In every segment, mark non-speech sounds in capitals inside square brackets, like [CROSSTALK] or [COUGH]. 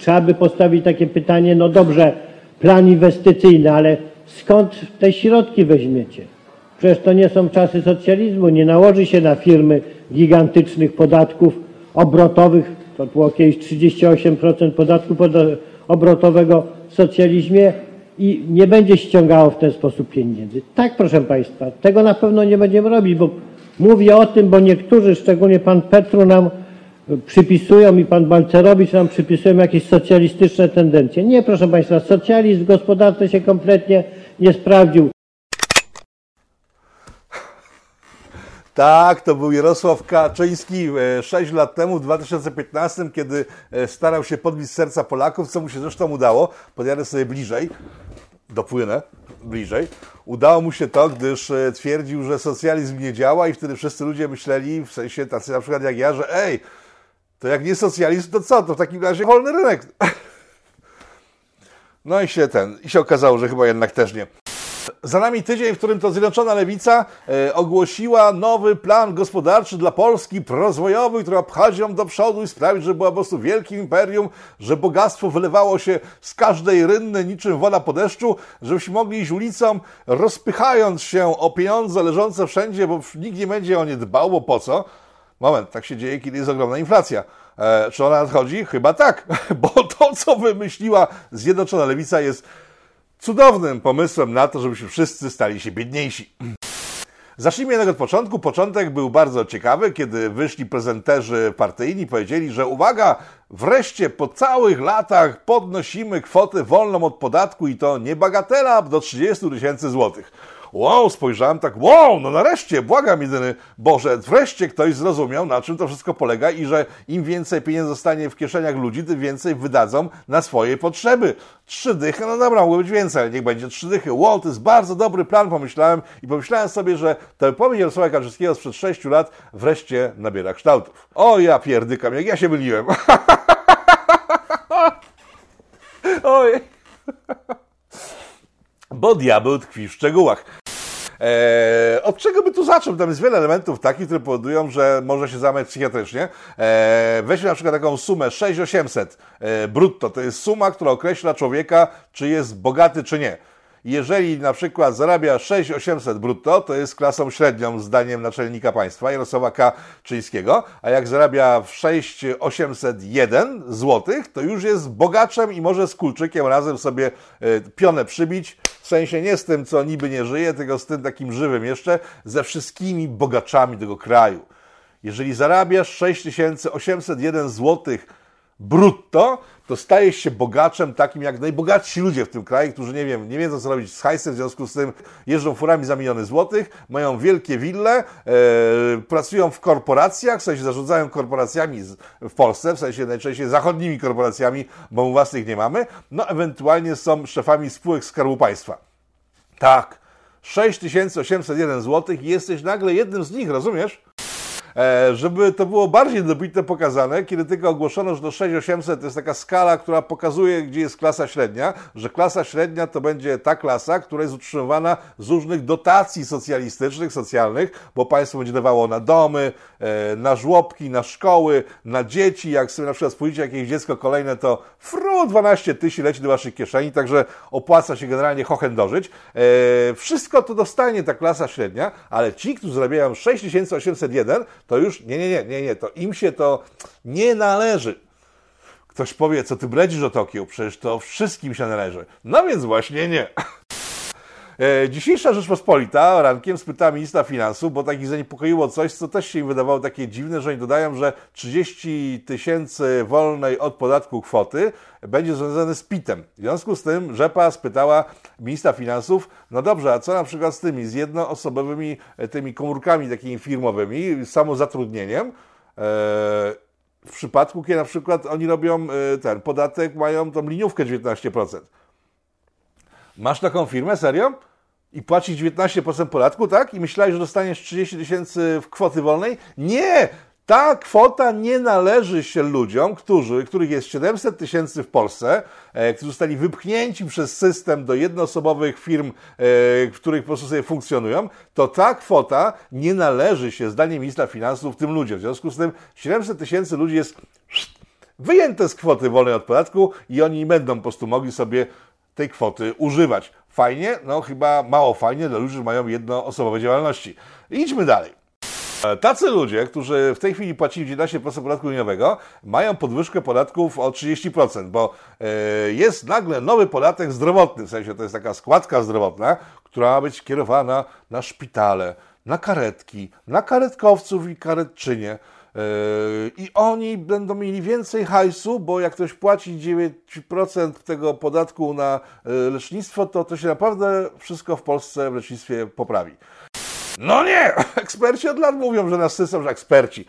trzeba by postawić takie pytanie, no dobrze, plan inwestycyjny, ale skąd te środki weźmiecie? Przecież to nie są czasy socjalizmu, nie nałoży się na firmy gigantycznych podatków obrotowych, to było kiedyś 38% podatku obrotowego w socjalizmie i nie będzie ściągało w ten sposób pieniędzy. Tak, proszę Państwa, tego na pewno nie będziemy robić, bo mówię o tym, bo niektórzy, szczególnie Pan Petru nam przypisują i Pan Balcerowicz nam przypisują jakieś socjalistyczne tendencje. Nie, proszę Państwa, socjalizm w gospodarce się kompletnie nie sprawdził. Tak, to był Jarosław Kaczyński 6 e, lat temu, w 2015, kiedy e, starał się podbić serca Polaków, co mu się zresztą udało. Podjadę sobie bliżej, dopłynę bliżej. Udało mu się to, gdyż e, twierdził, że socjalizm nie działa i wtedy wszyscy ludzie myśleli, w sensie tacy na przykład jak ja, że ej, to jak nie socjalizm, to co? To w takim razie wolny rynek. [LAUGHS] No i się ten, i się okazało, że chyba jednak też nie. Za nami tydzień, w którym to Zjednoczona Lewica e, ogłosiła nowy plan gospodarczy dla Polski, prorozwojowy, który obchodzi ją do przodu i sprawi, że była po prostu wielkim imperium, że bogactwo wylewało się z każdej rynny niczym woda po deszczu, żebyśmy mogli iść ulicą, rozpychając się o pieniądze leżące wszędzie, bo nikt nie będzie o nie dbał, bo po co? Moment, tak się dzieje, kiedy jest ogromna inflacja. E, czy ona nadchodzi? Chyba tak, [LAUGHS] bo to, co wymyśliła Zjednoczona Lewica jest cudownym pomysłem na to, żebyśmy wszyscy stali się biedniejsi. Zacznijmy jednak od początku. Początek był bardzo ciekawy, kiedy wyszli prezenterzy partyjni, powiedzieli, że uwaga, wreszcie po całych latach podnosimy kwotę wolną od podatku i to nie bagatela do 30 tysięcy złotych wow, spojrzałem tak, wow, no nareszcie, błagam jedyny Boże, wreszcie ktoś zrozumiał, na czym to wszystko polega i że im więcej pieniędzy zostanie w kieszeniach ludzi, tym więcej wydadzą na swoje potrzeby. Trzy dychy, no dobra, mogło być więcej, ale niech będzie trzy dychy. Wow, to jest bardzo dobry plan, pomyślałem i pomyślałem sobie, że ten pomysł Jarosława Kaczyńskiego sprzed sześciu lat wreszcie nabiera kształtów. O, ja pierdykam, jak ja się myliłem. [LAUGHS] Oj. Bo diabeł tkwi w szczegółach. Eee, od czego by tu zacząć? Tam jest wiele elementów takich, które powodują, że może się załamać psychiatrycznie. Eee, weźmy na przykład taką sumę 6800 eee, brutto. To jest suma, która określa człowieka, czy jest bogaty, czy nie. Jeżeli na przykład zarabia 6800 brutto, to jest klasą średnią zdaniem naczelnika państwa Jarosława Kaczyńskiego, a jak zarabia 6801 zł, to już jest bogaczem i może z kulczykiem razem sobie e, pionę przybić, w sensie nie z tym, co niby nie żyje, tylko z tym takim żywym jeszcze, ze wszystkimi bogaczami tego kraju. Jeżeli zarabiasz 6801 złotych brutto, to stajesz się bogaczem takim jak najbogatsi ludzie w tym kraju, którzy nie wiem, nie wiedzą co robić z hajsem, w związku z tym jeżdżą furami za miliony złotych, mają wielkie wille, e, pracują w korporacjach, w sensie zarządzają korporacjami w Polsce, w sensie najczęściej zachodnimi korporacjami, bo u własnych nie mamy, no ewentualnie są szefami spółek Skarbu Państwa. Tak, 6801 zł i jesteś nagle jednym z nich, rozumiesz? E, żeby to było bardziej dobitne pokazane, kiedy tylko ogłoszono, że do 6800 to jest taka skala, która pokazuje, gdzie jest klasa średnia, że klasa średnia to będzie ta klasa, która jest utrzymywana z różnych dotacji socjalistycznych, socjalnych, bo państwo będzie dawało na domy, e, na żłobki, na szkoły, na dzieci. Jak sobie na przykład spójrzycie jakieś dziecko kolejne, to fru 12 tysięcy leci do waszych kieszeni, także opłaca się generalnie hochen dożyć. E, wszystko to dostanie ta klasa średnia, ale ci, którzy zarabiają 6801, to już nie, nie, nie, nie, nie, to im się to nie należy. Ktoś powie, co ty bredzisz o Tokio, przecież to wszystkim się należy. No więc właśnie nie. [LAUGHS] E, dzisiejsza Rzeczpospolita rankiem spytała ministra finansów, bo takich zaniepokoiło coś, co też się im wydawało takie dziwne, że oni dodają, że 30 tysięcy wolnej od podatku kwoty będzie związane z PIT-em. W związku z tym Rzepa spytała ministra finansów, no dobrze, a co na przykład z tymi, z jednoosobowymi e, tymi komórkami takimi firmowymi, samozatrudnieniem, e, w przypadku, kiedy na przykład oni robią ten podatek, mają tą liniówkę 19%. Masz taką firmę, serio? I płacić 19% podatku, tak? I myślałeś, że dostaniesz 30 tysięcy w kwoty wolnej? Nie! Ta kwota nie należy się ludziom, którzy, których jest 700 tysięcy w Polsce, e, którzy zostali wypchnięci przez system do jednoosobowych firm, e, w których po prostu sobie funkcjonują, to ta kwota nie należy się, zdaniem ministra finansów, tym ludziom. W związku z tym 700 tysięcy ludzi jest wyjęte z kwoty wolnej od podatku i oni będą po prostu mogli sobie tej kwoty używać. Fajnie? No chyba mało fajnie dla ludzi, którzy mają jednoosobowe działalności. Idźmy dalej. E, Tacy ludzie, którzy w tej chwili płacili 19% podatku liniowego, mają podwyżkę podatków o 30%, bo e, jest nagle nowy podatek zdrowotny, w sensie to jest taka składka zdrowotna, która ma być kierowana na szpitale, na karetki, na karetkowców i karetczynie. E, I oni będą mieli więcej hajsu, bo jak ktoś płaci 9% tego podatku na lecznictwo, to to się naprawdę wszystko w Polsce w lecznictwie poprawi. No nie! [LAUGHS] Eksperci od lat mówią, że nas system, że eksperci.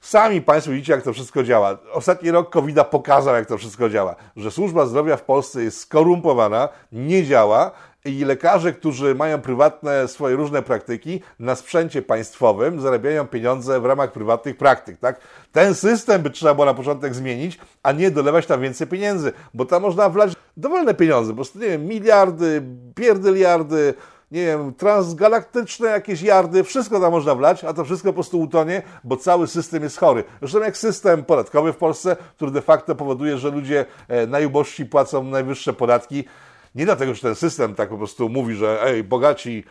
Sami Państwo widzicie, jak to wszystko działa. Ostatni rok covid pokazał, jak to wszystko działa. Że służba zdrowia w Polsce jest skorumpowana, nie działa i lekarze, którzy mają prywatne swoje różne praktyki, na sprzęcie państwowym zarabiają pieniądze w ramach prywatnych praktyk, tak? Ten system by trzeba było na początek zmienić, a nie dolewać tam więcej pieniędzy, bo tam można wlać dowolne pieniądze, po prostu, nie wiem, miliardy, pierdyliardy, nie wiem, transgalaktyczne jakieś jardy, wszystko tam można wlać, a to wszystko po prostu utonie, bo cały system jest chory. Zresztą jak system podatkowy w Polsce, który de facto powoduje, że ludzie e, najubożsi płacą najwyższe podatki, nie dlatego, że ten system tak po prostu mówi, że ej, bogaci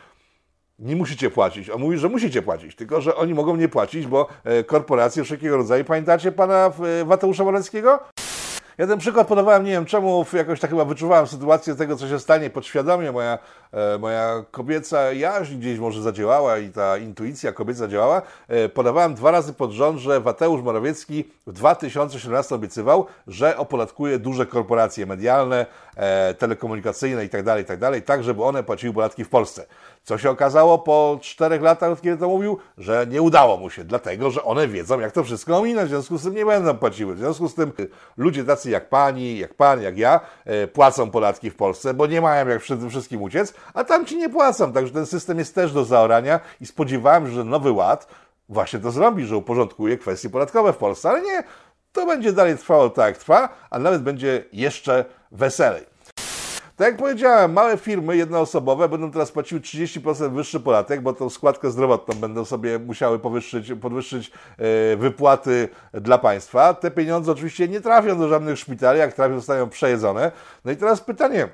nie musicie płacić. On mówi, że musicie płacić, tylko że oni mogą nie płacić, bo e, korporacje wszelkiego rodzaju, pamiętacie pana e, Mateusza Moreckiego? Ja ten przykład podawałem, nie wiem czemu, jakoś tak chyba wyczuwałem sytuację tego, co się stanie podświadomie. Moja, e, moja kobieca jaźń gdzieś może zadziałała i ta intuicja kobieca zadziałała. E, podawałem dwa razy pod rząd, że Mateusz Morawiecki w 2017 obiecywał, że opodatkuje duże korporacje medialne, e, telekomunikacyjne itd., tak itd., tak, tak żeby one płaciły podatki w Polsce. Co się okazało po czterech latach, od kiedy to mówił? Że nie udało mu się, dlatego że one wiedzą, jak to wszystko ominąć, w związku z tym nie będą płaciły. W związku z tym ludzie tacy jak pani, jak pan, jak ja, e, płacą podatki w Polsce, bo nie mają jak przed tym wszystkim uciec, a tam ci nie płacą. Także ten system jest też do zaorania i spodziewałem się, że Nowy Ład właśnie to zrobi, że uporządkuje kwestie podatkowe w Polsce, ale nie, to będzie dalej trwało tak, jak trwa, a nawet będzie jeszcze weselej. Tak jak powiedziałem, małe firmy jednoosobowe będą teraz płaciły 30% wyższy podatek, bo tą składkę zdrowotną będą sobie musiały powyższyć, podwyższyć e, wypłaty dla państwa. Te pieniądze oczywiście nie trafią do żadnych szpitali, jak trafią, zostają przejedzone. No i teraz pytanie,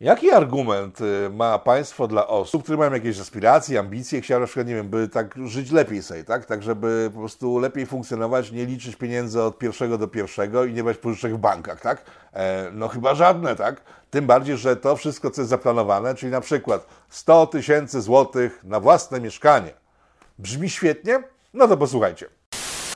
Jaki argument y, ma państwo dla osób, które mają jakieś aspiracje, ambicje, chciały na przykład, nie wiem, by tak żyć lepiej sobie, tak? Tak, żeby po prostu lepiej funkcjonować, nie liczyć pieniędzy od pierwszego do pierwszego i nie brać pożyczek w bankach, tak? E, no chyba żadne, tak? Tym bardziej, że to wszystko, co jest zaplanowane, czyli na przykład 100 tysięcy złotych na własne mieszkanie, brzmi świetnie? No to posłuchajcie.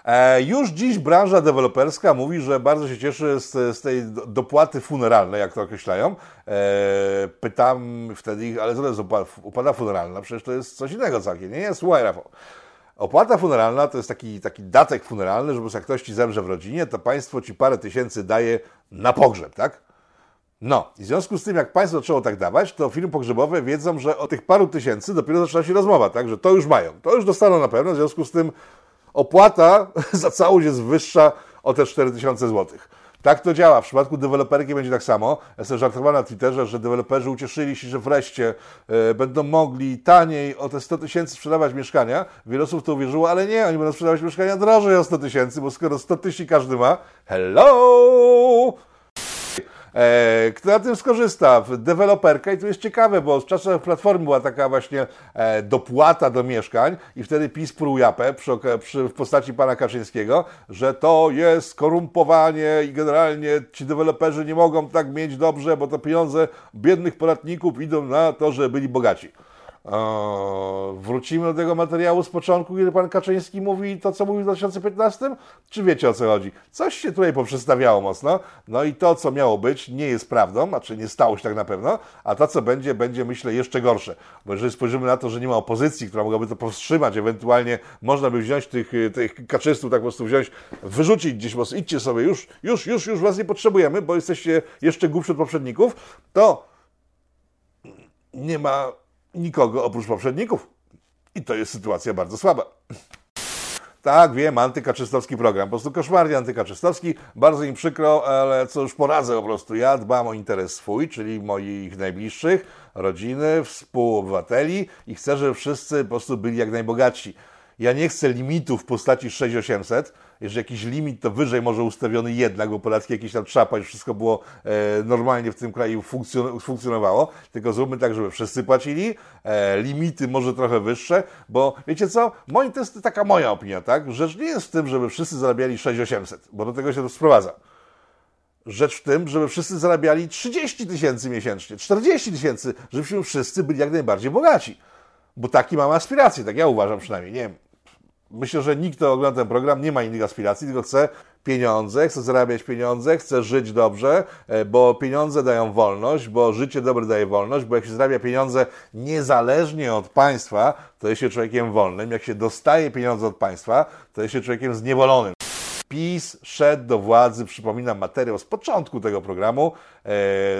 E, już dziś branża deweloperska mówi, że bardzo się cieszy z, z tej dopłaty funeralnej, jak to określają. E, pytam wtedy ich, ale to jest opłata funeralna? Przecież to jest coś innego całkiem. Nie, nie, słuchaj Rafał. Opłata funeralna to jest taki, taki datek funeralny, że jak ktoś ci zemrze w rodzinie, to państwo ci parę tysięcy daje na pogrzeb, tak? No, i w związku z tym, jak państwo zaczęło tak dawać, to firmy pogrzebowe wiedzą, że o tych paru tysięcy dopiero zaczyna się rozmowa, tak? Że to już mają, to już dostaną na pewno, w związku z tym opłata [LAUGHS] za całość jest wyższa o te 4000 zł. Tak to działa. W przypadku deweloperki będzie tak samo. Ja sobie żartowałem na Twitterze, że deweloperzy ucieszyli się, że wreszcie e, będą mogli taniej o te 100 tysięcy sprzedawać mieszkania. Wiele osób to uwierzyło, ale nie, oni będą sprzedawać mieszkania drożej o 100 tysięcy, bo skoro 100 tysięcy każdy ma, hello! E, kto na tym skorzysta? Deweloperka i to jest ciekawe, bo z czasów Platformy była taka właśnie e, dopłata do mieszkań i wtedy PiS pruł japę przy, w postaci pana Kaczyńskiego, że to jest skorumpowanie i generalnie ci deweloperzy nie mogą tak mieć dobrze, bo to pieniądze biednych podatników idą na to, że byli bogaci. Wrócimy do tego materiału z początku, kiedy pan Kaczyński mówi to, co mówił w 2015? Czy wiecie o co chodzi? Coś się tutaj poprzestawiało mocno, no i to, co miało być, nie jest prawdą, znaczy nie stało się tak na pewno, a to, co będzie, będzie myślę jeszcze gorsze. Bo jeżeli spojrzymy na to, że nie ma opozycji, która mogłaby to powstrzymać, ewentualnie można by wziąć tych, tych kaczystów, tak po prostu wziąć, wyrzucić gdzieś, bo idźcie sobie, już, już, już, już was nie potrzebujemy, bo jesteście jeszcze głupsi od poprzedników, to nie ma nikogo oprócz poprzedników. I to jest sytuacja bardzo słaba. Tak, wiem, antykaczystowski program. Po prostu koszmarnie antykaczystowski. Bardzo im przykro, ale co już poradzę po prostu. Ja dbam o interes swój, czyli moich najbliższych, rodziny, współobywateli i chcę, żeby wszyscy po prostu byli jak najbogatsi. Ja nie chcę limitów w postaci 6800, jeżeli jakiś limit to wyżej może ustawiony jednak, bo podatki jakieś tam trzeba, już wszystko było e, normalnie w tym kraju funkcjon funkcjonowało, tylko zróbmy tak, żeby wszyscy płacili, e, limity może trochę wyższe, bo wiecie co, Moi, to jest taka moja opinia, tak? Rzecz nie jest w tym, żeby wszyscy zarabiali 6800, bo do tego się to sprowadza. Rzecz w tym, żeby wszyscy zarabiali 30 tysięcy miesięcznie, 40 tysięcy, żebyśmy wszyscy byli jak najbardziej bogaci. Bo taki mam aspiracje, tak ja uważam przynajmniej. Nie wiem, myślę, że nikt, kto ogląda ten program, nie ma innych aspiracji, tylko chce pieniądze, chce zarabiać pieniądze, chce żyć dobrze, e, bo pieniądze dają wolność, bo życie dobre daje wolność, bo jak się zarabia pieniądze niezależnie od państwa, to jest się człowiekiem wolnym. Jak się dostaje pieniądze od państwa, to jest się człowiekiem zniewolonym. PiS szedł do władzy, przypominam materiał z początku tego programu, e,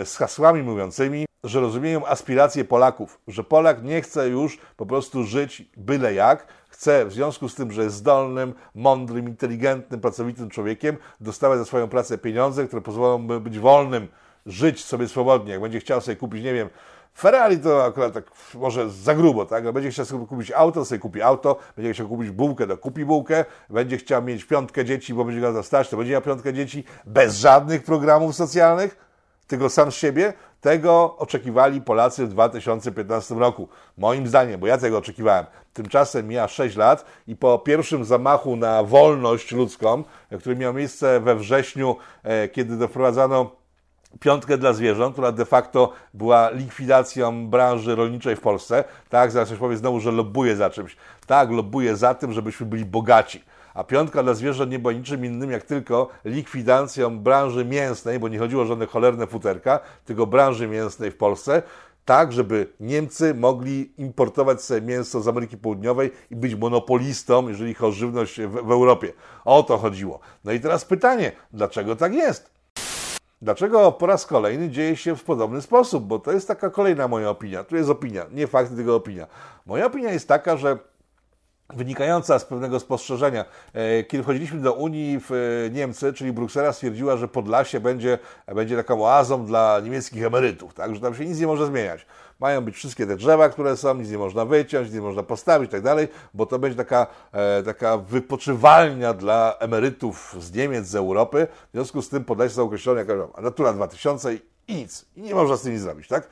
z hasłami mówiącymi, że rozumieją aspiracje Polaków, że Polak nie chce już po prostu żyć byle jak, chce w związku z tym, że jest zdolnym, mądrym, inteligentnym, pracowitym człowiekiem, dostawać za swoją pracę pieniądze, które pozwolą mu być wolnym, żyć sobie swobodnie. Jak będzie chciał sobie kupić, nie wiem, Ferrari to akurat tak może za grubo, tak? No będzie chciał sobie kupić auto, to sobie kupi auto, będzie chciał kupić bułkę, to kupi bułkę, będzie chciał mieć piątkę dzieci, bo będzie go stać, to będzie miał piątkę dzieci bez żadnych programów socjalnych, tylko sam z siebie. Tego oczekiwali Polacy w 2015 roku. Moim zdaniem, bo ja tego oczekiwałem. Tymczasem mija 6 lat i po pierwszym zamachu na wolność ludzką, który miał miejsce we wrześniu, e, kiedy doprowadzano piątkę dla zwierząt, która de facto była likwidacją branży rolniczej w Polsce. Tak, zaraz coś powie znowu, że lobbuje za czymś. Tak, lobbuje za tym, żebyśmy byli bogaci. A piątka dla zwierząt nie była niczym innym jak tylko likwidacją branży mięsnej, bo nie chodziło o żadne cholerne futerka, tylko branży mięsnej w Polsce, tak, żeby Niemcy mogli importować sobie mięso z Ameryki Południowej i być monopolistą, jeżeli chodzi o żywność w, w Europie. O to chodziło. No i teraz pytanie, dlaczego tak jest? Dlaczego po raz kolejny dzieje się w podobny sposób? Bo to jest taka kolejna moja opinia. Tu jest opinia, nie fakt, tylko opinia. Moja opinia jest taka, że wynikająca z pewnego spostrzeżenia. E, kiedy wchodziliśmy do Unii w e, Niemcy, czyli Bruksela stwierdziła, że Podlasie będzie, będzie taką oazą dla niemieckich emerytów, tak, że tam się nic nie może zmieniać. Mają być wszystkie te drzewa, które są, nic nie można wyciąć, nic nie można postawić i tak dalej, bo to będzie taka, e, taka wypoczywalnia dla emerytów z Niemiec, z Europy. W związku z tym Podlasie są określone jako Natura 2000 i nic. I nie można z tym nic zrobić, tak?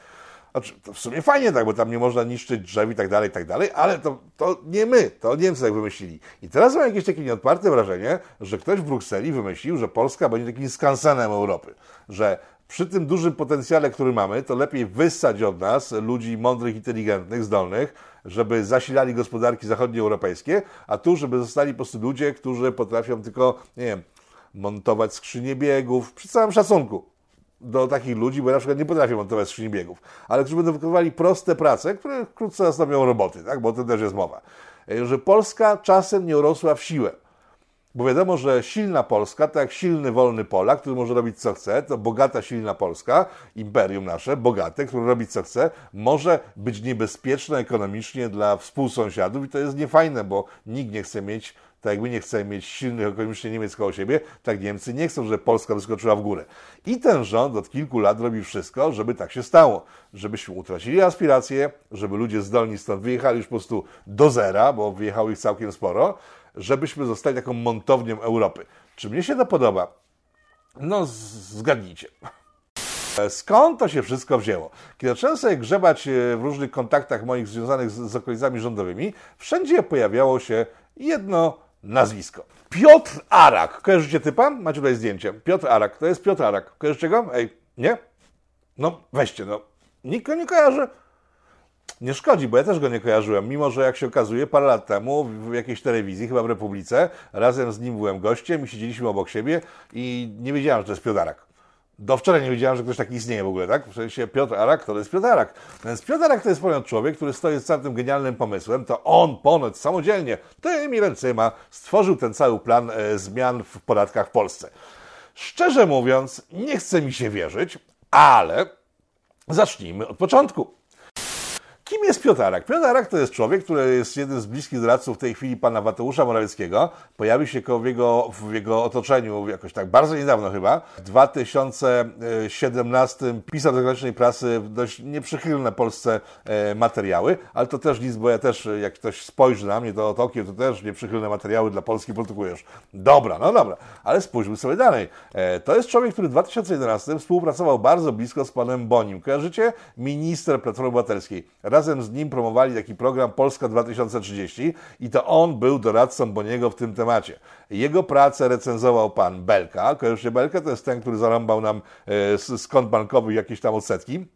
Znaczy, w sumie fajnie tak, bo tam nie można niszczyć drzew i tak dalej, i tak dalej, ale to, to nie my, to Niemcy tak wymyślili. I teraz mam jakieś takie nieodparte wrażenie, że ktoś w Brukseli wymyślił, że Polska będzie takim skansenem Europy, że przy tym dużym potencjale, który mamy, to lepiej wyssać od nas ludzi mądrych, inteligentnych, zdolnych, żeby zasilali gospodarki zachodnioeuropejskie, a tu, żeby zostali po prostu ludzie, którzy potrafią tylko, nie wiem, montować skrzynie biegów, przy całym szacunku do takich ludzi, bo ja na przykład nie potrafię montować skrzyni biegów, ale którzy będą wykonywali proste prace, które wkrótce nastąpią roboty, tak? bo o tym też jest mowa. E, że Polska czasem nie urosła w siłę. Bo wiadomo, że silna Polska, tak jak silny, wolny Polak, który może robić co chce, to bogata, silna Polska, imperium nasze, bogate, które robi co chce, może być niebezpieczne ekonomicznie dla współsąsiadów i to jest niefajne, bo nikt nie chce mieć tak jak my nie chcemy mieć silnych ekonomicznie Niemiec koło siebie, tak Niemcy nie chcą, żeby Polska wyskoczyła w górę. I ten rząd od kilku lat robi wszystko, żeby tak się stało. Żebyśmy utracili aspiracje, żeby ludzie zdolni stąd wyjechali już po prostu do zera, bo wyjechało ich całkiem sporo, żebyśmy zostali taką montownią Europy. Czy mnie się to podoba? No, zgadnijcie. Skąd to się wszystko wzięło? Kiedy zacząłem sobie grzebać e, w różnych kontaktach moich związanych z, z okolicami rządowymi, wszędzie pojawiało się jedno nazwisko. Piotr Arak. Kojarzycie typa? Macie tutaj zdjęcie. Piotr Arak. To jest Piotr Arak. Kojarzycie go? Ej, nie? No, weźcie, no. Nikt go nie kojarzy. Nie szkodzi, bo ja też go nie kojarzyłem, mimo że jak się okazuje, parę lat temu w jakiejś telewizji, chyba w Republice, razem z nim byłem gościem i siedzieliśmy obok siebie i nie wiedziałem, że to jest Piotr Arak. Do wczoraj nie wiedziałem, że ktoś taki istnieje w ogóle, tak? W sensie Piotr Arak to jest Piotr Arak. Więc Piotr Arak to jest ponad człowiek, który stoi z całym tym genialnym pomysłem. To on ponad samodzielnie, tymi ręcyma stworzył ten cały plan e, zmian w podatkach w Polsce. Szczerze mówiąc, nie chce mi się wierzyć, ale zacznijmy od początku. Kim jest Piotarak? Piotarak to jest człowiek, który jest jednym z bliskich doradców w tej chwili pana Mateusza Morawieckiego. Pojawił się w jego, w jego otoczeniu jakoś tak bardzo niedawno chyba. W 2017 pisał do zagranicznej prasy dość nieprzychylne Polsce e, materiały, ale to też nic, bo ja też, jak ktoś spojrzy na mnie to okiem, to też nieprzychylne materiały dla Polski produkujesz. Dobra, no dobra, ale spójrzmy sobie dalej. E, to jest człowiek, który w 2011 współpracował bardzo blisko z panem Bonim. Kojarzycie? Minister Platformy Obywatelskiej razem z nim promowali taki program Polska 2030 i to on był doradcą Boniego w tym temacie. Jego pracę recenzował pan Belka. Kojarzycie Belka? To jest ten, który zarąbał nam e, z kont bankowych jakieś tam odsetki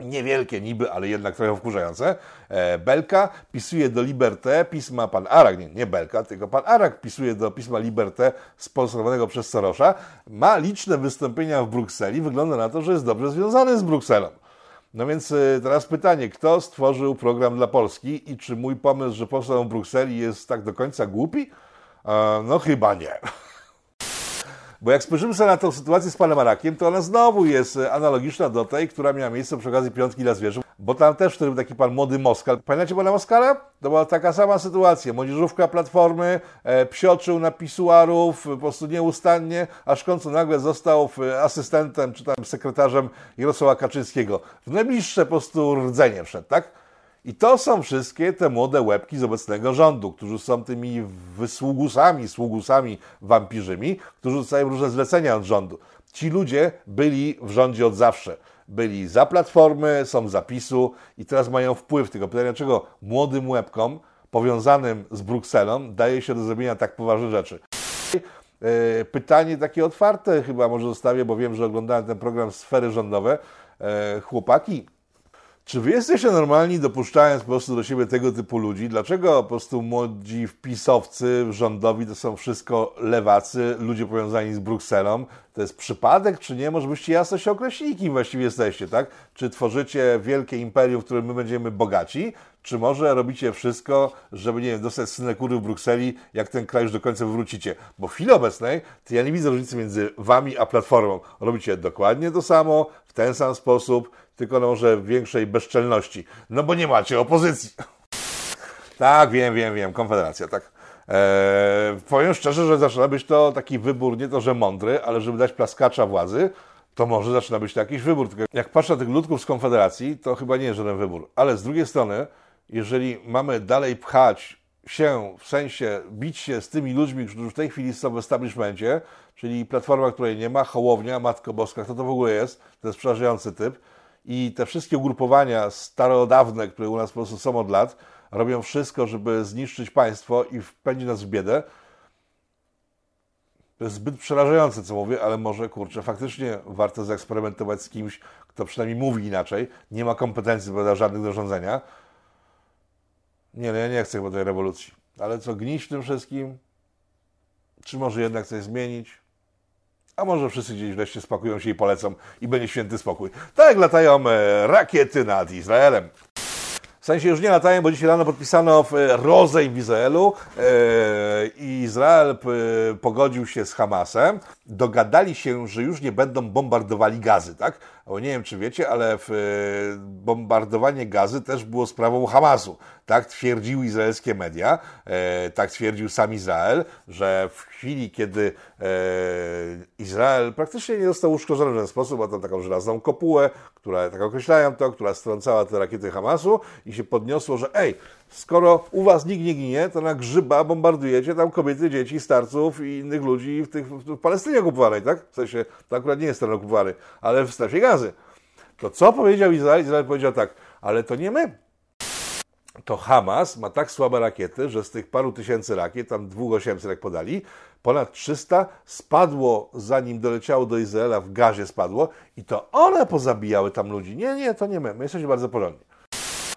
niewielkie niby, ale jednak trochę wkurzające. E, Belka pisuje do Liberté pisma pan Arak, nie, nie Belka, tylko pan Arak pisuje do pisma Liberté sponsorowanego przez Sorosza. Ma liczne wystąpienia w Brukseli. Wygląda na to, że jest dobrze związany z Brukselą. No więc e, teraz pytanie, kto stworzył program dla Polski i czy mój pomysł, że powstał w Brukseli jest tak do końca głupi? E, no chyba nie. [LAUGHS] Bo jak spojrzymy sobie na tę sytuację z panem Arakiem, to ona znowu jest e, analogiczna do tej, która miała miejsce przy okazji Piątki dla Zwierząt, bo tam też wtedy był taki pan młody Moskal. Pamiętacie pana Moskala? To była taka sama sytuacja. Młodzieżówka Platformy, e, psioczył na pisuarów po prostu nieustannie, aż w końcu nagle został asystentem czy tam sekretarzem Jarosława Kaczyńskiego. W najbliższe po prostu rdzenie wszedł, tak? I to są wszystkie te młode łebki z obecnego rządu, którzy są tymi wysługusami, sługusami wampirzymi, którzy dostają różne zlecenia od rządu. Ci ludzie byli w rządzie od zawsze. Byli za platformy, są za PiSu i teraz mają wpływ. Tylko pytanie, dlaczego młodym łebkom powiązanym z Brukselą daje się do zrobienia tak poważne rzeczy. E, pytanie takie otwarte chyba może zostawię, bo wiem, że oglądałem ten program Sfery Rządowe. E, chłopaki, czy wy jesteście normalni, dopuszczając po prostu do siebie tego typu ludzi? Dlaczego po prostu młodzi wpisowcy rządowi to są wszystko lewacy, ludzie powiązani z Brukselą? To jest przypadek, czy nie? Może byście jasno się określili, kim właściwie jesteście, tak? Czy tworzycie wielkie imperium, w którym my będziemy bogaci? Czy może robicie wszystko, żeby, nie wiem, dostać synekury w Brukseli, jak ten kraj już do końca wywrócicie? Bo w chwili obecnej to ja nie widzę różnicy między wami a Platformą. Robicie dokładnie to samo, w ten sam sposób, tylko no może większej bezczelności. No bo nie macie opozycji. tak, wiem, wiem, wiem, Konfederacja, tak. Eee, powiem szczerze, że zaczyna być to taki wybór, nie to, że mądry, ale żeby dać plaskacza władzy, to może zaczyna być to jakiś wybór. Tylko jak patrzę na tych ludków z Konfederacji, to chyba nie jest żaden wybór. Ale z drugiej strony, jeżeli mamy dalej pchać się, w sensie bić się z tymi ludźmi, którzy w tej chwili są w establishmencie, czyli Platforma, której nie ma, Hołownia, Matko Boska, kto to w ogóle jest? To jest przerażający typ i te wszystkie ugrupowania starodawne, które u nas po prostu są od lat, robią wszystko, żeby zniszczyć państwo i wpędzić nas w biedę. To jest zbyt przerażające, co mówię, ale może, kurczę, faktycznie warto zaeksperymentować z kimś, kto przynajmniej mówi inaczej, nie ma kompetencji do żadnych do rządzenia. Nie, no ja nie chcę chyba tej rewolucji. Ale co, gnić w tym wszystkim? Czy może jednak coś zmienić? A może wszyscy gdzieś wreszcie spakują się i polecą i będzie święty spokój. Tak latają e, rakiety nad Izraelem. W sensie już nie latają, bo dzisiaj rano podpisano e, rozejm w Izraelu e, i Izrael pogodził się z Hamasem. Dogadali się, że już nie będą bombardowali gazy, tak? Bo nie wiem, czy wiecie, ale bombardowanie gazy też było sprawą Hamasu. Tak twierdziły izraelskie media, e, tak twierdził sam Izrael, że w chwili, kiedy e, Izrael praktycznie nie został uszkodzony w ten sposób, a to taką żelazną kopułę, która, tak określają to, która strącała te rakiety Hamasu i się podniosło, że ej, skoro u was nikt nie ginie, to na grzyba bombardujecie tam kobiety, dzieci, starców i innych ludzi w, tych, w Palestynie okupowanej, tak? W sensie, to akurat nie jest teren okupowany, ale w strefie gazy. To co powiedział Izrael? Izrael powiedział tak, ale to nie my to Hamas ma tak słabe rakiety, że z tych paru tysięcy rakiet, tam 2800 jak podali, ponad 300 spadło, zanim doleciało do Izraela, w gazie spadło i to one pozabijały tam ludzi. Nie, nie, to nie my, my jesteśmy bardzo porządni.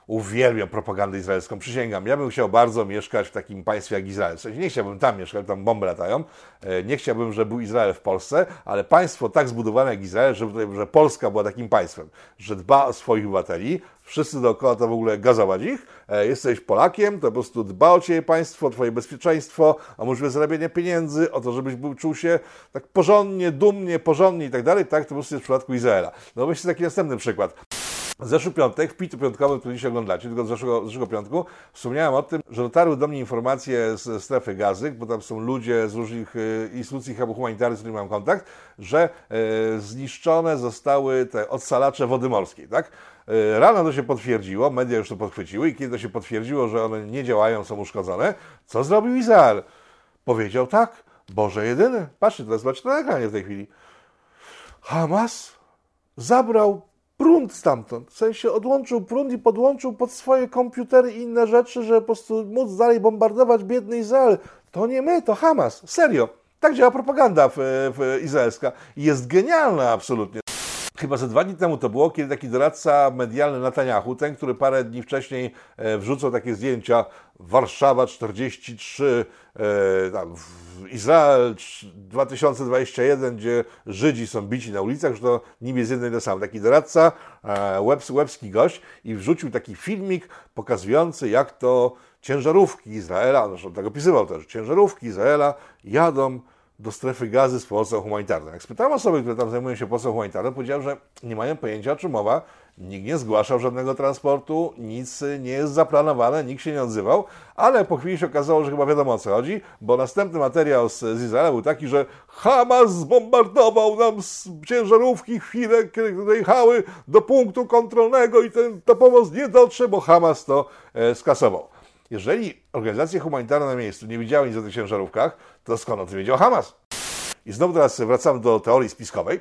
Uwielbiam propagandę izraelską, przysięgam. Ja bym chciał bardzo mieszkać w takim państwie jak Izrael. W sensie nie chciałbym tam mieszkać, tam bomby latają. E, nie chciałbym, żeby był Izrael w Polsce, ale państwo tak zbudowane jak Izrael, żeby, że Polska była takim państwem, że dba o swoich obywateli, wszyscy dookoła to w ogóle gazować ich. E, jesteś Polakiem, to po prostu dba o Ciebie państwo, o Twoje bezpieczeństwo, o możliwość zarabiania pieniędzy, o to, żebyś był, czuł się tak porządnie, dumnie, porządnie i tak dalej. Tak to po prostu jest w przypadku Izraela. No weźcie taki następny przykład. Zeszły piątek, w pitu piątkowym, który dzisiaj oglądacie, tylko z zeszłego, zeszłego piątku, wspomniałem o tym, że dotarły do mnie informacje z strefy gazy, bo tam są ludzie z różnych e, instytucji humanitarnych, z którymi mam kontakt, że e, zniszczone zostały te odsalacze wody morskiej, tak? E, rano to się potwierdziło, media już to podchwyciły i kiedy to się potwierdziło, że one nie działają, są uszkodzone, co zrobił Izrael? Powiedział tak, Boże jedyny. Patrzcie, teraz zobaczcie to na ekranie w tej chwili. Hamas zabrał prąd stamtąd. W sensie odłączył prąd i podłączył pod swoje komputery i inne rzeczy, żeby po prostu móc dalej bombardować biedny Izrael. To nie my, to Hamas. Serio. Tak działa propaganda w, w izraelska. Jest genialna absolutnie. Chyba ze dwa dni temu to było, kiedy taki doradca medialny Netanyahu, ten, który parę dni wcześniej e, wrzucał takie zdjęcia Warszawa 43, e, tam, Izrael 2021, gdzie Żydzi są bici na ulicach, że to nim jest jeden to sam. Taki doradca, e, łebski, gość i wrzucił taki filmik pokazujący, jak to ciężarówki Izraela, zresztą tak opisywał też, ciężarówki Izraela jadą do strefy gazy z pomocą humanitarną. Jak spytałem osoby, które tam zajmują się pomocą humanitarną, powiedziałem, że nie mają pojęcia o czym mowa, nikt nie zgłaszał żadnego transportu, nic nie jest zaplanowane, nikt się nie odzywał, ale po chwili się okazało, że chyba wiadomo o co chodzi, bo następny materiał z, z Izraela był taki, że Hamas zbombardował nam ciężarówki chwilę, kiedy dojechały do punktu kontrolnego i ten, ta pomoc nie dotrze, bo Hamas to e, skasował. Jeżeli organizacje humanitarne na miejscu nie widziały nic o tych ciężarówkach, to skąd o tym wiedział Hamas? I znowu teraz wracam do teorii spiskowej,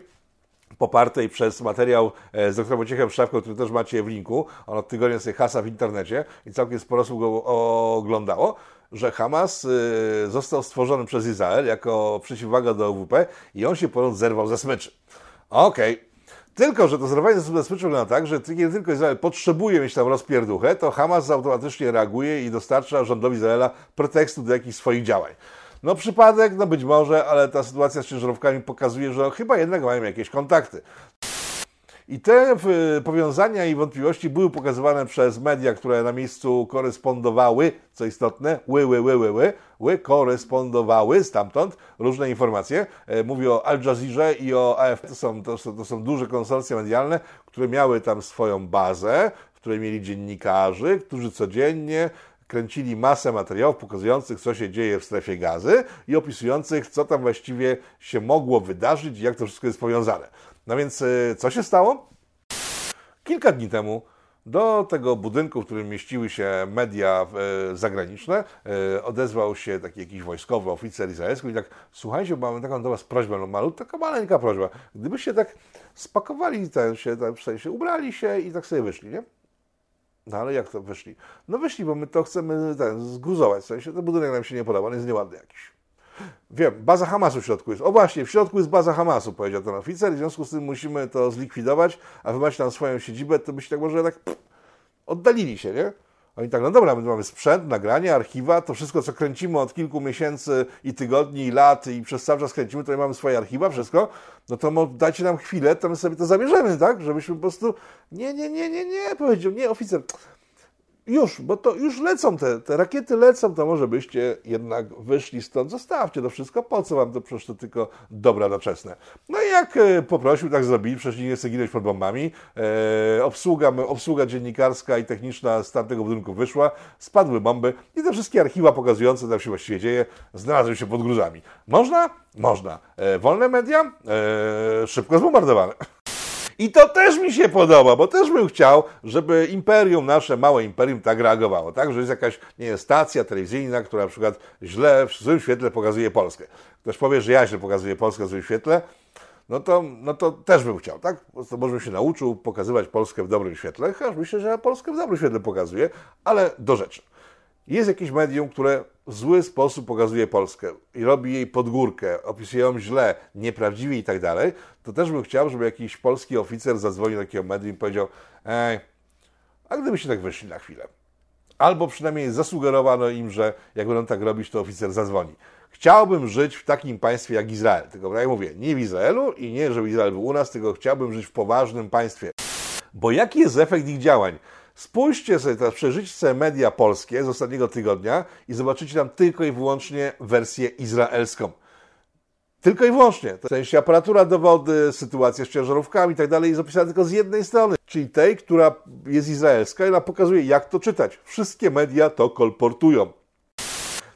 popartej przez materiał e, z dr Wojciechem Szewką, który też macie w linku. On od tygodnia sobie hasa w internecie i całkiem sporo osób go oglądało, że Hamas e, został stworzony przez Izrael jako przeciwwaga do OWP i on się ponoć zerwał ze smyczy. Okej, okay. Tylko, że to zerwanie ze smyczy wygląda tak, że kiedy tylko Izrael potrzebuje mieć tam rozpierduchę, to Hamas automatycznie reaguje i dostarcza rządowi Izraela pretekstu do jakichś swoich działań. No przypadek, no być może, ale ta sytuacja z ciężarówkami pokazuje, że chyba jednak mają jakieś kontakty. I te powiązania i wątpliwości były pokazywane przez media, które na miejscu korespondowały, co istotne, ły, ły, ły, ły, ły, ły korespondowały stamtąd różne informacje. E, mówię o Al Jazeera i o AFP. To są, to, to są duże konsorcje medialne, które miały tam swoją bazę, w której mieli dziennikarzy, którzy codziennie kręcili masę materiałów pokazujących, co się dzieje w strefie gazy i opisujących, co tam właściwie się mogło wydarzyć i jak to wszystko jest powiązane. No więc e, co się stało? Kilka dni temu do tego budynku, w którym mieściły się media e, zagraniczne, e, odezwał się taki jakiś wojskowy oficer izraelski i tak, słuchajcie, mamy taką do was prośbę, no malut, taka maleńka prośba. Gdybyście tak spakowali ten się, w sensie ubrali się i tak sobie wyszli, nie? No ale jak to wyszli? No wyszli, bo my to chcemy ten, zguzować, w sensie ten budynek nam się nie podoba, on jest nieładny jakiś. Wiem, baza Hamasu w środku jest. O właśnie, w środku jest baza Hamasu, powiedział ten oficer, w związku z tym musimy to zlikwidować, a wy macie tam swoją siedzibę, to byście tak może tak pff, oddalili się, nie? Oni tak, no dobra, my mamy sprzęt, nagranie, archiwa, to wszystko, co kręcimy od kilku miesięcy i tygodni, i lat i przez cały czas kręcimy, to mamy swoje archiwa, wszystko, no to dajcie nam chwilę, to my sobie to zabierzemy, tak? Żebyśmy po prostu, nie, nie, nie, nie, nie, powiedział, nie, oficer, już, bo to już lecą te, te rakiety lecą, to może byście jednak wyszli stąd, zostawcie to wszystko, po co wam to przecież to tylko dobra doczesne. No i jak e, poprosił, tak zrobili, przecież nie chce ginąć pod bombami, e, obsługa, obsługa dziennikarska i techniczna z tamtego budynku wyszła, spadły bomby i te wszystkie archiwa pokazujące, co tam się właściwie dzieje, znalazły się pod gruzami. Można? Można. E, wolne media? E, szybko zbombardowane. I to też mi się podoba, bo też bym chciał, żeby imperium, nasze małe imperium tak reagowało, tak? Że jest jakaś, nie stacja telewizyjna, która na przykład źle, w złym świetle pokazuje Polskę. Ktoś powie, że ja źle pokazuję Polskę w złym świetle, no to, no to też bym chciał, tak? To może bym się nauczył pokazywać Polskę w dobrym świetle, chociaż myślę, że Polskę w dobrym świetle pokazuję, ale do rzeczy jest jakieś medium, które w zły sposób pokazuje Polskę i robi jej podgórkę, opisuje ją źle, nieprawdziwie i tak dalej, to też bym chciał, żeby jakiś polski oficer zadzwonił do takiego medium i powiedział ej, a gdybyście tak wyszli na chwilę? Albo przynajmniej zasugerowano im, że jak będą tak robić, to oficer zadzwoni. Chciałbym żyć w takim państwie jak Izrael. Tylko tak jak mówię, nie w Izraelu i nie, żeby Izrael był u nas, tylko chciałbym żyć w poważnym państwie. Bo jaki jest efekt ich działań? Spójrzcie sobie teraz, sobie media polskie z ostatniego tygodnia i zobaczycie tam tylko i wyłącznie wersję izraelską. Tylko i wyłącznie. W sensie aparatura do wody, sytuacja z ciężarówkami i tak dalej jest opisana tylko z jednej strony, czyli tej, która jest izraelska i ona pokazuje, jak to czytać. Wszystkie media to kolportują.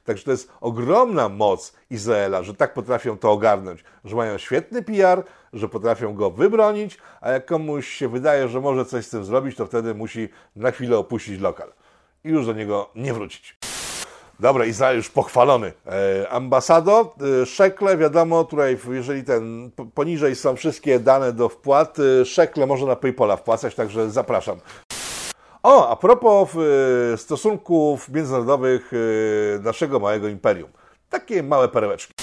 Także to jest ogromna moc Izraela, że tak potrafią to ogarnąć, że mają świetny PR, że potrafią go wybronić, a jak komuś się wydaje, że może coś z tym zrobić, to wtedy musi na chwilę opuścić lokal i już do niego nie wrócić. Dobra, Izrael już pochwalony. E, ambasado, e, szekle, wiadomo, tutaj jeżeli ten, poniżej są wszystkie dane do wpłat, e, szekle można na Paypola wpłacać, także zapraszam. O, a propos e, stosunków międzynarodowych e, naszego małego imperium. Takie małe perełeczki.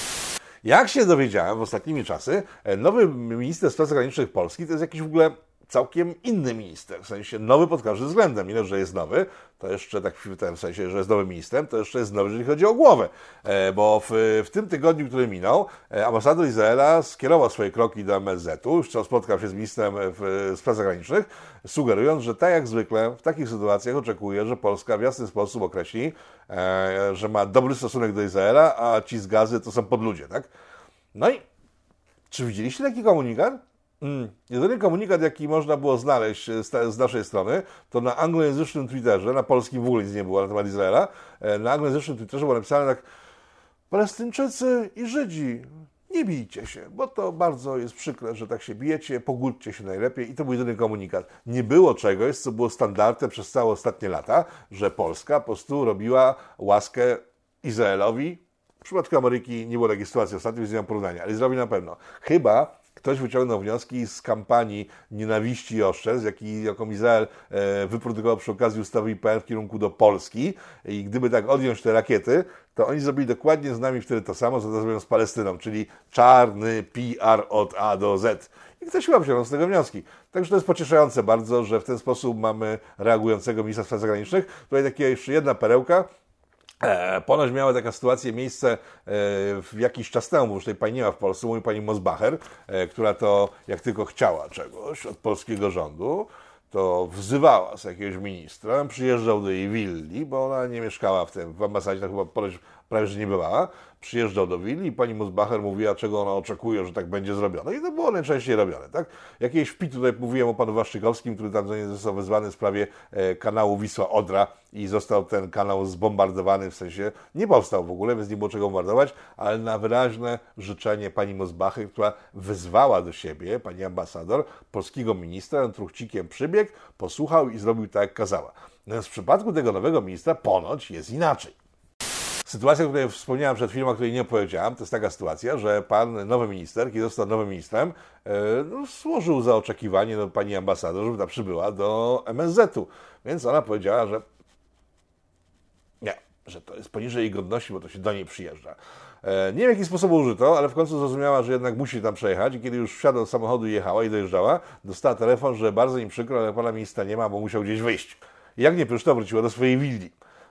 Jak się dowiedziałem w ostatnimi czasy, e, nowy minister spraw zagranicznych Polski to jest jakiś w ogóle całkiem inny minister, w sensie nowy pod każdym względem. Ile, że jest nowy, to jeszcze tak w tym sensie, że jest nowym ministrem, to jeszcze jest nowy, jeżeli chodzi o głowę. E, bo w, w tym tygodniu, który minął, e, ambasador Izraela skierował swoje kroki do MSZ-u, już spotkał się z ministrem w, spraw zagranicznych, sugerując, że tak jak zwykle w takich sytuacjach oczekuje, że Polska w jasny sposób określi, e, że ma dobry stosunek do Izraela, a ci z gazy to są podludzie, tak? No i czy widzieliście taki komunikat? Mm. Jedyny komunikat, jaki można było znaleźć z, z, naszej strony, to na anglojęzycznym Twitterze, na polskim w ogóle nic nie było na temat Izraela, na anglojęzycznym Twitterze było napisane tak Palestyńczycy i Żydzi, nie bijcie się, bo to bardzo jest przykre, że tak się bijecie, pogódźcie się najlepiej i to był jedyny komunikat. Nie było czegoś, co było standardem przez całe ostatnie lata, że Polska po prostu robiła łaskę Izraelowi. W przypadku Ameryki nie było takiej sytuacji ostatnio, więc nie porównania, ale zrobi na pewno. Chyba ktoś wyciągnął wnioski z kampanii nienawiści i oszczerstw, jaki, jaką Izrael e, wyprodukował przy okazji ustawy IPN w kierunku do Polski. I gdyby tak odjąć te rakiety, to oni zrobili dokładnie z nami wtedy to samo, co zrobią z Palestyną, czyli czarny PR od A do Z. I ktoś chyba wyciągnął z tego wnioski. Także to jest pocieszające bardzo, że w ten sposób mamy reagującego ministra spraw zagranicznych. Tutaj taka jeszcze jedna perełka. E, ponoć miała taka sytuacja miejsce e, w jakiś czas temu, bo już tej pani nie ma w Polsce, mówi pani Mosbacher, e, która to jak tylko chciała czegoś od polskiego rządu, to wzywała z jakiegoś ministra, przyjeżdżał do jej willi, bo ona nie mieszkała w tym, w ambasadzie, to chyba ponoć prawie że nie bywała, przyjeżdżał do willi i pani Musbacher mówiła, czego ona oczekuje, że tak będzie zrobione. I to było najczęściej robione, tak? Jakiejś wpit tutaj mówiłem o panu Waszczykowskim, który tam został wezwany w sprawie e, kanału Wisła-Odra i został ten kanał zbombardowany, w sensie nie powstał w ogóle, więc nie było czego bombardować, ale na wyraźne życzenie pani Musbacher, która wezwała do siebie, pani ambasador, polskiego ministra, truchcikiem przybiegł, posłuchał i zrobił tak, jak kazała. Natomiast w przypadku tego nowego ministra ponoć jest inaczej. Sytuacja, o której wspomniałem przed chwilą, o której nie opowiedziałem, to jest taka sytuacja, że pan nowy minister, kiedy został nowym ministrem, e, no, złożył za oczekiwanie do pani ambasador, żeby ta przybyła do MSZ-u. Więc ona powiedziała, że nie, że to jest poniżej jej godności, bo to się do niej przyjeżdża. E, nie wiem, jaki sposób użyto, ale w końcu zrozumiała, że jednak musi tam przejechać i kiedy już wsiadła do samochodu i jechała i dojeżdżała, dostała telefon, że bardzo im przykro, ale pana ministra nie ma, bo musiał gdzieś wyjść. Jak nie przyszła, wróciła do swojej willi.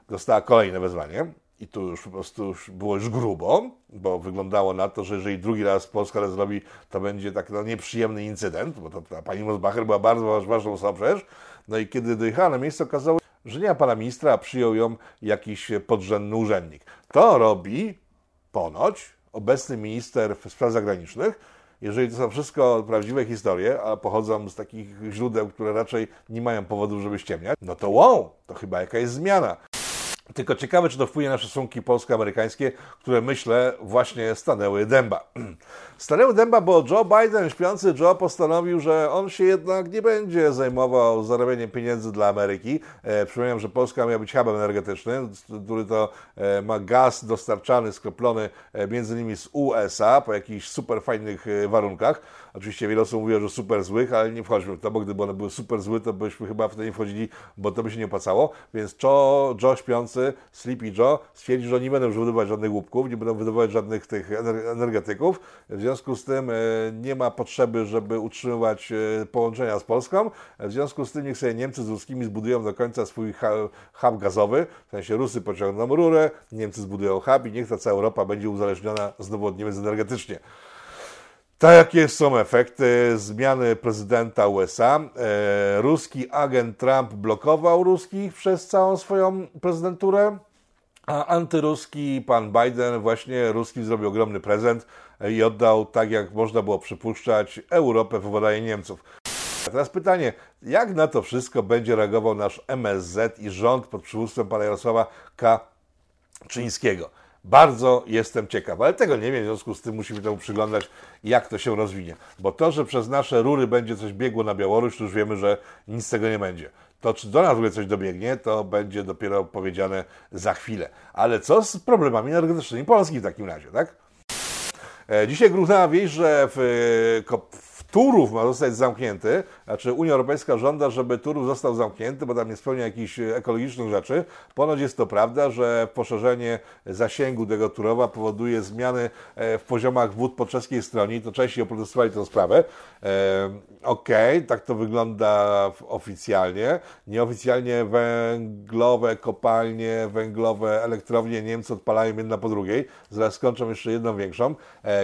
Dostała kolejne wezwanie i tu już po prostu już było już grubo, bo wyglądało na to, że jeżeli drugi raz Polska to zrobi, to będzie tak no, nieprzyjemny incydent, bo to ta pani Mosbacher była bardzo ważną osobą przecież. No i kiedy dojechała na miejsce, okazało się, że nie ma pana ministra, a przyjął ją jakiś podrzędny urzędnik. To robi ponoć obecny minister spraw zagranicznych, jeżeli to są wszystko prawdziwe historie, a pochodzą z takich źródeł, które raczej nie mają powodów, żeby ściemniać, no to wow, to chyba jakaś zmiana. Tylko ciekawe, czy to wpłynie na stosunki polsko-amerykańskie, które myślę właśnie stanęły dęba. [CLEARS THROAT] Stanęły dęba, bo Joe Biden, śpiący Joe, postanowił, że on się jednak nie będzie zajmował zarabianiem pieniędzy dla Ameryki. E, przypominam, że Polska miała być hubem energetycznym, który to e, ma gaz dostarczany, skroplony e, między innymi z USA po jakichś super fajnych e, warunkach. Oczywiście wiele osób mówiło, że super złych, ale nie wchodźmy w to, bo gdyby one były super złe, to byśmy chyba w to nie wchodzili, bo to by się nie opłacało. Więc Joe, Joe śpiący, Sleepy Joe stwierdził, że nie będą już wydobywać żadnych łupków, nie będą wydobywać żadnych tych energetyków. W związku z tym e, nie ma potrzeby, żeby utrzymywać e, połączenia z Polską. W związku z tym niech sobie Niemcy z ruskimi zbudują do końca swój hub gazowy. W sensie Rusy pociągną rurę, Niemcy zbudują hub i niech ta cała Europa będzie uzależniona znowu od Niemiec energetycznie. Tak, jakie są efekty zmiany prezydenta USA? E, ruski agent Trump blokował ruskich przez całą swoją prezydenturę, a antyruski pan Biden właśnie ruskim zrobił ogromny prezent. i oddał, tak jak można było przypuszczać, Europę w władanie Niemców. A teraz pytanie, jak na to wszystko będzie reagował nasz MSZ i rząd pod przywództwem pana Jarosława Kaczyńskiego? Bardzo jestem ciekaw, ale tego nie wiem, w związku z tym musimy temu przyglądać, jak to się rozwinie. Bo to, że przez nasze rury będzie coś biegło na Białoruś, to już wiemy, że nic z tego nie będzie. To, czy do nas w ogóle coś dobiegnie, to będzie dopiero powiedziane za chwilę. Ale co z problemami energetycznymi Polski w takim razie, tak? E, Dzisiaj gruchnęła wieść, że w, w Turów ma zostać zamknięty, znaczy Unia Europejska żąda, żeby Turów został zamknięty, bo tam nie spełnia jakichś e, ekologicznych rzeczy. Ponoć jest to prawda, że poszerzenie zasięgu tego Turowa powoduje zmiany e, w poziomach wód po czeskiej stronie i to Czesi oprotestowali tę sprawę. E, Okej, tak to wygląda oficjalnie. Nieoficjalnie węglowe kopalnie, węglowe elektrownie Niemcy odpalają jedna po drugiej. Zaraz skończą jeszcze jedną większą.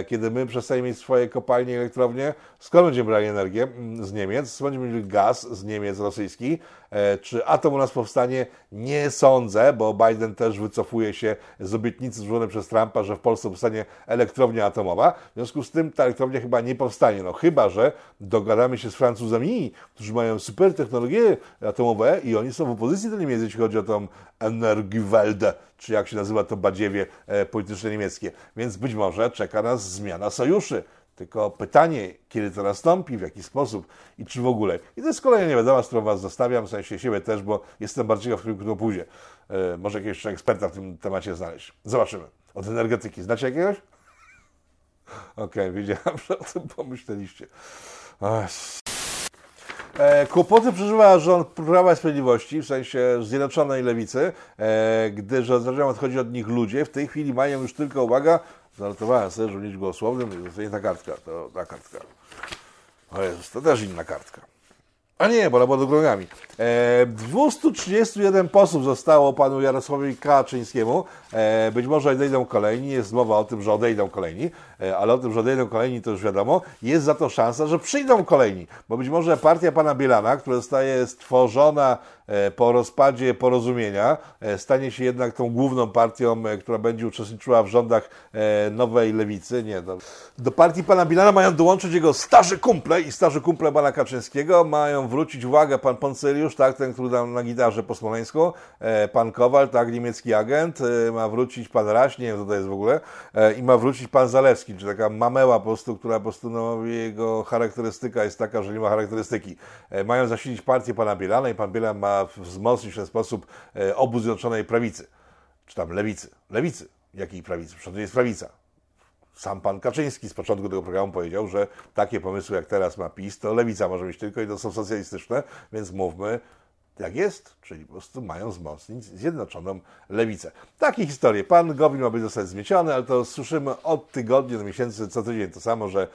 Kiedy my przestaniemy mieć swoje kopalnie i elektrownie, skąd będziemy brali energię? Mm, Z Niemiec. Skąd będziemy mieli gaz z Niemiec rosyjski? E, Czy atom u nas powstanie? Nie sądzę, bo Biden też wycofuje się z obietnicy złożonej przez Trumpa, że w Polsce powstanie elektrownia atomowa. W związku z tym ta elektrownia chyba nie powstanie. No chyba, że dogadamy się z Francuzami, którzy mają super technologie atomowe i oni są w opozycji do Niemiec, jeśli chodzi o tą Energiewende, czy jak się nazywa to badziewie e, polityczne niemieckie. Więc być może czeka nas zmiana sojuszy. Tylko pytanie, kiedy to nastąpi, w jaki sposób i czy w ogóle. I to jest kolejna niewiadoma, z którą Was zostawiam, w sensie siebie też, bo jestem bardziej w którym to pójdzie. E, może jakiegoś jeszcze eksperta w tym temacie znaleźć. Zobaczymy. Od energetyki. Znacie jakiegoś? [LAUGHS] Okej, wiedziałem, że o tym pomyśleliście. E, Kłopoty przeżywa rząd Prawa i Sprawiedliwości, w sensie Zjednoczonej Lewicy, e, gdyż zaczynają odchodzić od nich ludzie. W tej chwili mają już tylko, uwaga, zanotowałem sobie, żeby mieć głosownym, to nie ta kartka, to ta kartka. O Jezus, to też inna kartka. A nie, bo była do grogami. E, 231 posłów zostało panu Jarosławowi Kaczyńskiemu. E, być może odejdą kolejni. Jest mowa o tym, że odejdą kolejni, e, ale o tym, że odejdą kolejni, to już wiadomo. Jest za to szansa, że przyjdą kolejni, bo być może partia pana Bielana, która zostaje stworzona po rozpadzie porozumienia, e, stanie się jednak tą główną partią, e, która będzie uczestniczyła w rządach e, nowej lewicy. Nie, do, do partii pana Bielana mają dołączyć jego starzy kumple i starzy kumple pana Kaczyńskiego. Mają wrócić, uwaga, pan Poncyliusz, tak, ten, który dał na gitarze po smoleńsku, e, pan Kowal, tak, niemiecki agent, e, ma wrócić pan Raś, nie wiem, co to jest w ogóle, e, i ma wrócić pan Zalewski, czy taka mameła po prostu, która po prostu, no, jego charakterystyka jest taka, że nie ma charakterystyki. E, mają zasilić partię pana Bielana i pan Bielan ma wzmocnić w ten sposób e, obóz Zjednoczonej Prawicy, czy tam Lewicy. Lewicy. Jakiej prawicy? Przecież to jest prawica. Sam pan Kaczyński z początku tego programu powiedział, że takie pomysły jak teraz ma PiS, to lewica może mieć tylko i to są socjalistyczne, więc mówmy jak jest, czyli po prostu mają wzmocnić zjednoczoną lewicę. Takie historie. Pan Gowin ma być zostać zmieciony, ale to słyszymy od tygodnia do miesięcy, co tydzień to samo, że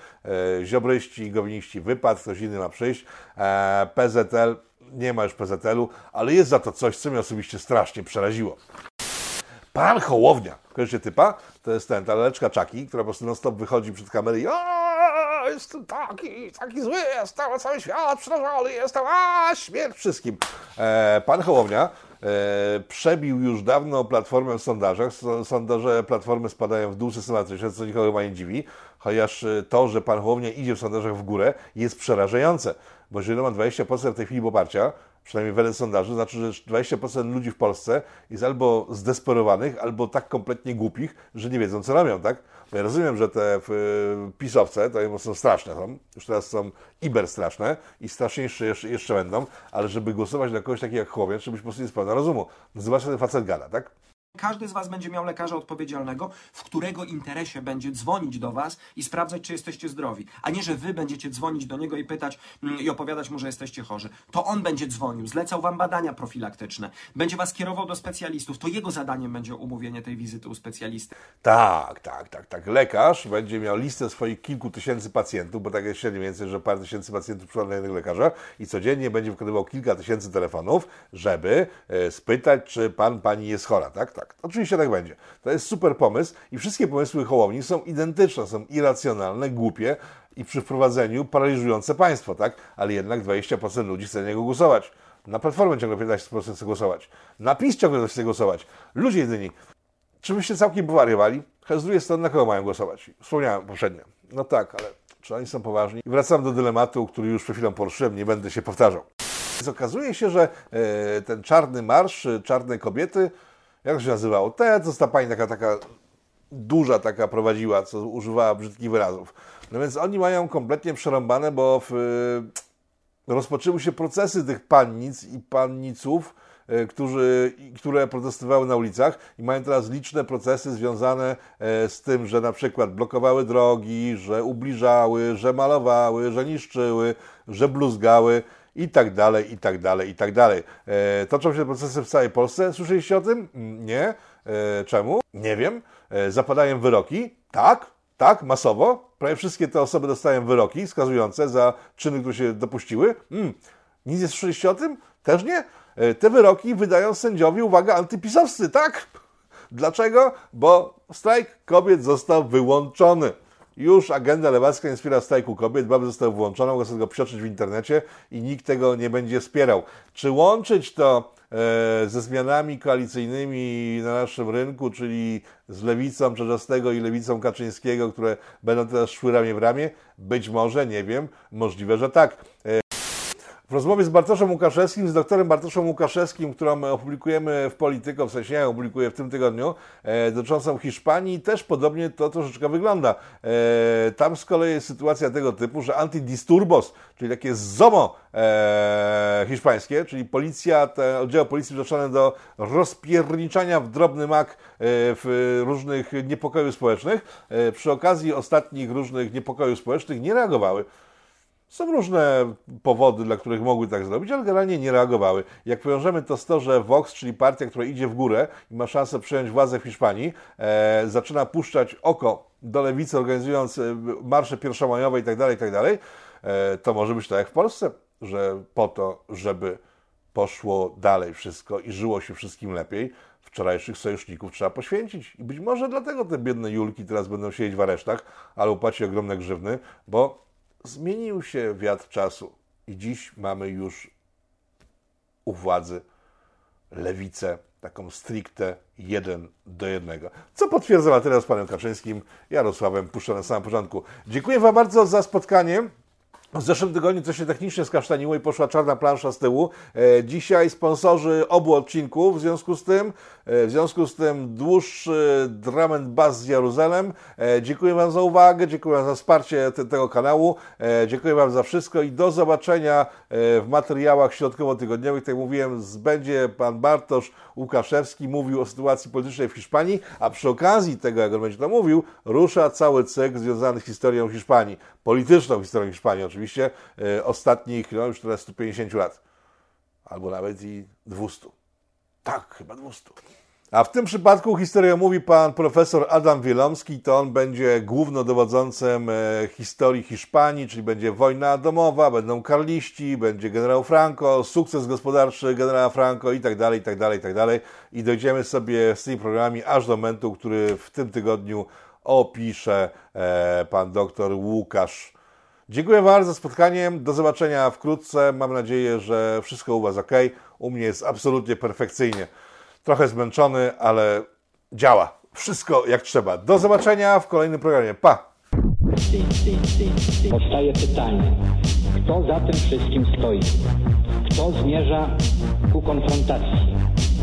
e, ziobryści, gowiniści wypadł, ktoś inny ma przyjść. E, PZL, nie ma już PZL-u, ale jest za to coś, co mnie osobiście strasznie przeraziło. Pan Hołownia, kojarzycie typa? To jest ten, ta leczka Czaki, która po prostu non stop wychodzi przed kamerę i "A, jestem taki, taki zły, jestem, cały świat przerażony, jestem, a śmierć wszystkim. E, pan Hołownia e, przebił już dawno Platformę w sondażach. So- Sondaże Platformy spadają w dół systematycznie, co nikogo chyba nie dziwi, chociaż e, to, że pan Hołownia idzie w sondażach w górę jest przerażające, bo jeżeli ma 20% w tej chwili poparcia, przynajmniej wedle sondaży, znaczy, że 20% ludzi w Polsce jest albo zdesperowanych, albo tak kompletnie głupich, że nie wiedzą, co robią, tak? Bo ja rozumiem, że te y, pisowce to są straszne, są, już teraz są iber straszne i straszniejsze jeszcze, jeszcze będą, ale żeby głosować na kogoś takiego jak Chłowiec, trzeba być po prostu nie spełna rozumu. Zobaczcie, ten facet gada, tak? Każdy z Was będzie miał lekarza odpowiedzialnego, w którego interesie będzie dzwonić do Was i sprawdzać, czy jesteście zdrowi. A nie, że Wy będziecie dzwonić do niego i pytać mm, i opowiadać mu, że jesteście chorzy. To on będzie dzwonił, zlecał Wam badania profilaktyczne, będzie Was kierował do specjalistów. To jego zadaniem będzie umówienie tej wizyty u specjalisty. Tak, tak, tak, tak. Lekarz będzie miał listę swoich kilku tysięcy pacjentów, bo tak jest średnio więcej, że parę tysięcy pacjentów przychodzi do jednego lekarza i codziennie będzie wykonywał kilka tysięcy telefonów, żeby e, spytać, czy pan, pani jest chora, tak? Tak. Oczywiście tak będzie. To jest super pomysł i wszystkie pomysły Hołowni są identyczne, są irracjonalne, głupie i przy wprowadzeniu paraliżujące państwo, tak? Ale jednak 20% ludzi chce na niego głosować. Na Platformę ciągle 15% chce głosować. Na PiS ciągle chce głosować. Ludzie jedyni. Czy byście całkiem powariowali? Z drugiej strony, na kogo mają głosować? Wspomniałem poprzednio. No tak, ale czy oni są poważni? I wracam do dylematu, który już przed chwilą poruszyłem, nie będę się powtarzał. Więc okazuje się, że e, ten czarny marsz, e, czarne kobiety, jak się nazywało? Te, co ta pani taka, taka duża taka prowadziła, co używała brzydkich wyrazów. No więc oni mają kompletnie przerąbane, bo w, e, rozpoczęły się procesy tych pannic i panniców, e, którzy, które protestowały na ulicach i mają teraz liczne procesy związane e, z tym, że na przykład blokowały drogi, że ubliżały, że malowały, że niszczyły, że bluzgały i tak dalej, i tak dalej, i tak dalej. E, Toczą się procesy w całej Polsce. Słyszeliście o tym? Nie. E, Czemu? Nie wiem. E, Zapadają wyroki? Tak, tak, masowo. Prawie wszystkie te osoby dostają wyroki skazujące za czyny, które się dopuściły. Mm. Nic nie słyszeliście o tym? Też nie? E, Te wyroki wydają sędziowie, uwaga, antypisowscy, tak? Dlaczego? Bo strajk kobiet został wyłączony. Już agenda lewacka nie wspiera strajku kobiet, baby zostały włączone, mogę sobie go przeczytać w internecie i nikt tego nie będzie wspierał. Czy łączyć to e, ze zmianami koalicyjnymi na naszym rynku, czyli z lewicą Czerzastego i lewicą Kaczyńskiego, które będą teraz szły ramię w ramię? Być może, nie wiem, możliwe, że tak. W rozmowie z Bartoszem Łukaszewskim, z doktorem Bartoszem Łukaszewskim, którą opublikujemy w Polityko, w sensie ja opublikuję w tym tygodniu, e, dotyczącą Hiszpanii, też podobnie to troszeczkę wygląda. E, tam z kolei jest sytuacja tego typu, że antidisturbos, czyli takie ZOMO e, hiszpańskie, czyli policja, te oddziały policji przeznaczone do rozpierniczania w drobny mak e, w różnych niepokojów społecznych, e, przy okazji ostatnich różnych niepokojów społecznych nie reagowały. Są różne powody, dla których mogły tak zrobić, ale generalnie nie reagowały. Jak powiążemy to z to, że Vox, czyli partia, która idzie w górę i ma szansę przejąć władzę w Hiszpanii, e, zaczyna puszczać oko do lewicy, organizując e, marsze pierwszomajowe i tak dalej, i tak e, to może być tak jak w Polsce, że po to, żeby poszło dalej wszystko i żyło się wszystkim lepiej, wczorajszych sojuszników trzeba poświęcić. I być może dlatego te biedne Julki teraz będą siedzieć w aresztach, ale płacić ogromne grzywny, bo zmienił się wiatr czasu i dziś mamy już u władzy lewicę, taką stricte jeden do jednego. Co potwierdza materiał z panem Kaczyńskim, Jarosławem Puszcza na samym początku. Dziękuję wam bardzo za spotkanie. W zeszłym tygodniu coś się technicznie skasztaniło i poszła czarna plansza z tyłu. E, dzisiaj sponsorzy obu odcinków, w związku z tym, e, w związku z tym dłuższy drum and bass z Jeruzalem. E, dziękuję Wam za uwagę, dziękuję Wam za wsparcie te, tego kanału, dziękuję Wam za wszystko i do zobaczenia w materiałach środkowo-tygodniowych. Tak jak mówiłem, będzie Pan Bartosz Łukaszewski mówił o sytuacji politycznej w Hiszpanii, a przy okazji tego, jak on będzie to mówił, rusza cały cykl związany z historią Hiszpanii, polityczną historią Hiszpanii oczywiście, e, ostatnich, no już teraz 150 lat, albo nawet i 200. Tak, chyba 200. A w tym przypadku historię mówi pan profesor Adam Wielomski, to on będzie głównodowodzącym e, historii Hiszpanii, czyli będzie wojna domowa, będą karliści, będzie generał Franco, sukces gospodarczy generała Franco i tak dalej, i tak dalej, i tak dalej. I dojdziemy sobie z tymi programami aż do momentu, który w tym tygodniu opisze e, pan doktor Łukasz. Dziękuję bardzo za spotkanie. Do zobaczenia wkrótce. Mam nadzieję, że wszystko u Was ok. U mnie jest absolutnie perfekcyjnie. Trochę zmęczony, ale działa. Wszystko jak trzeba. Do zobaczenia w kolejnym programie. Pa! Powstaje pytanie, kto za tym wszystkim stoi? Kto zmierza ku konfrontacji,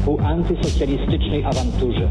ku antysocjalistycznej awanturze?